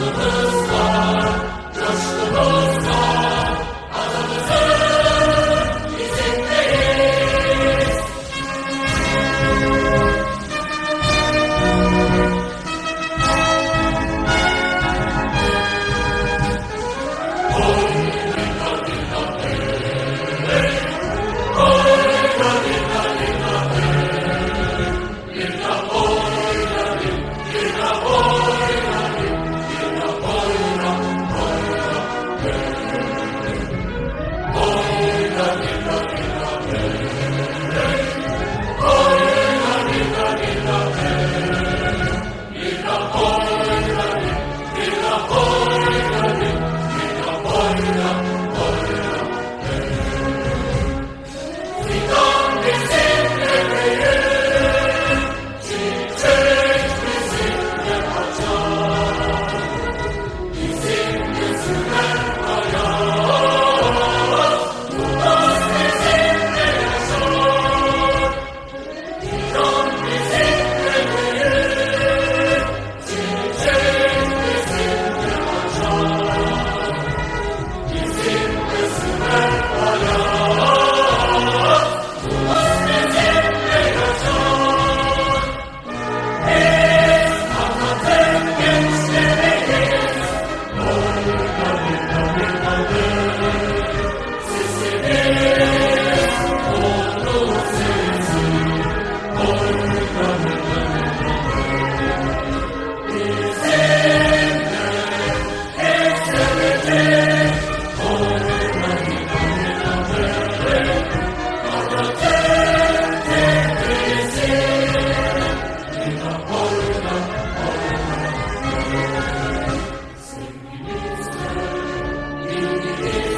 Lord. Yeah.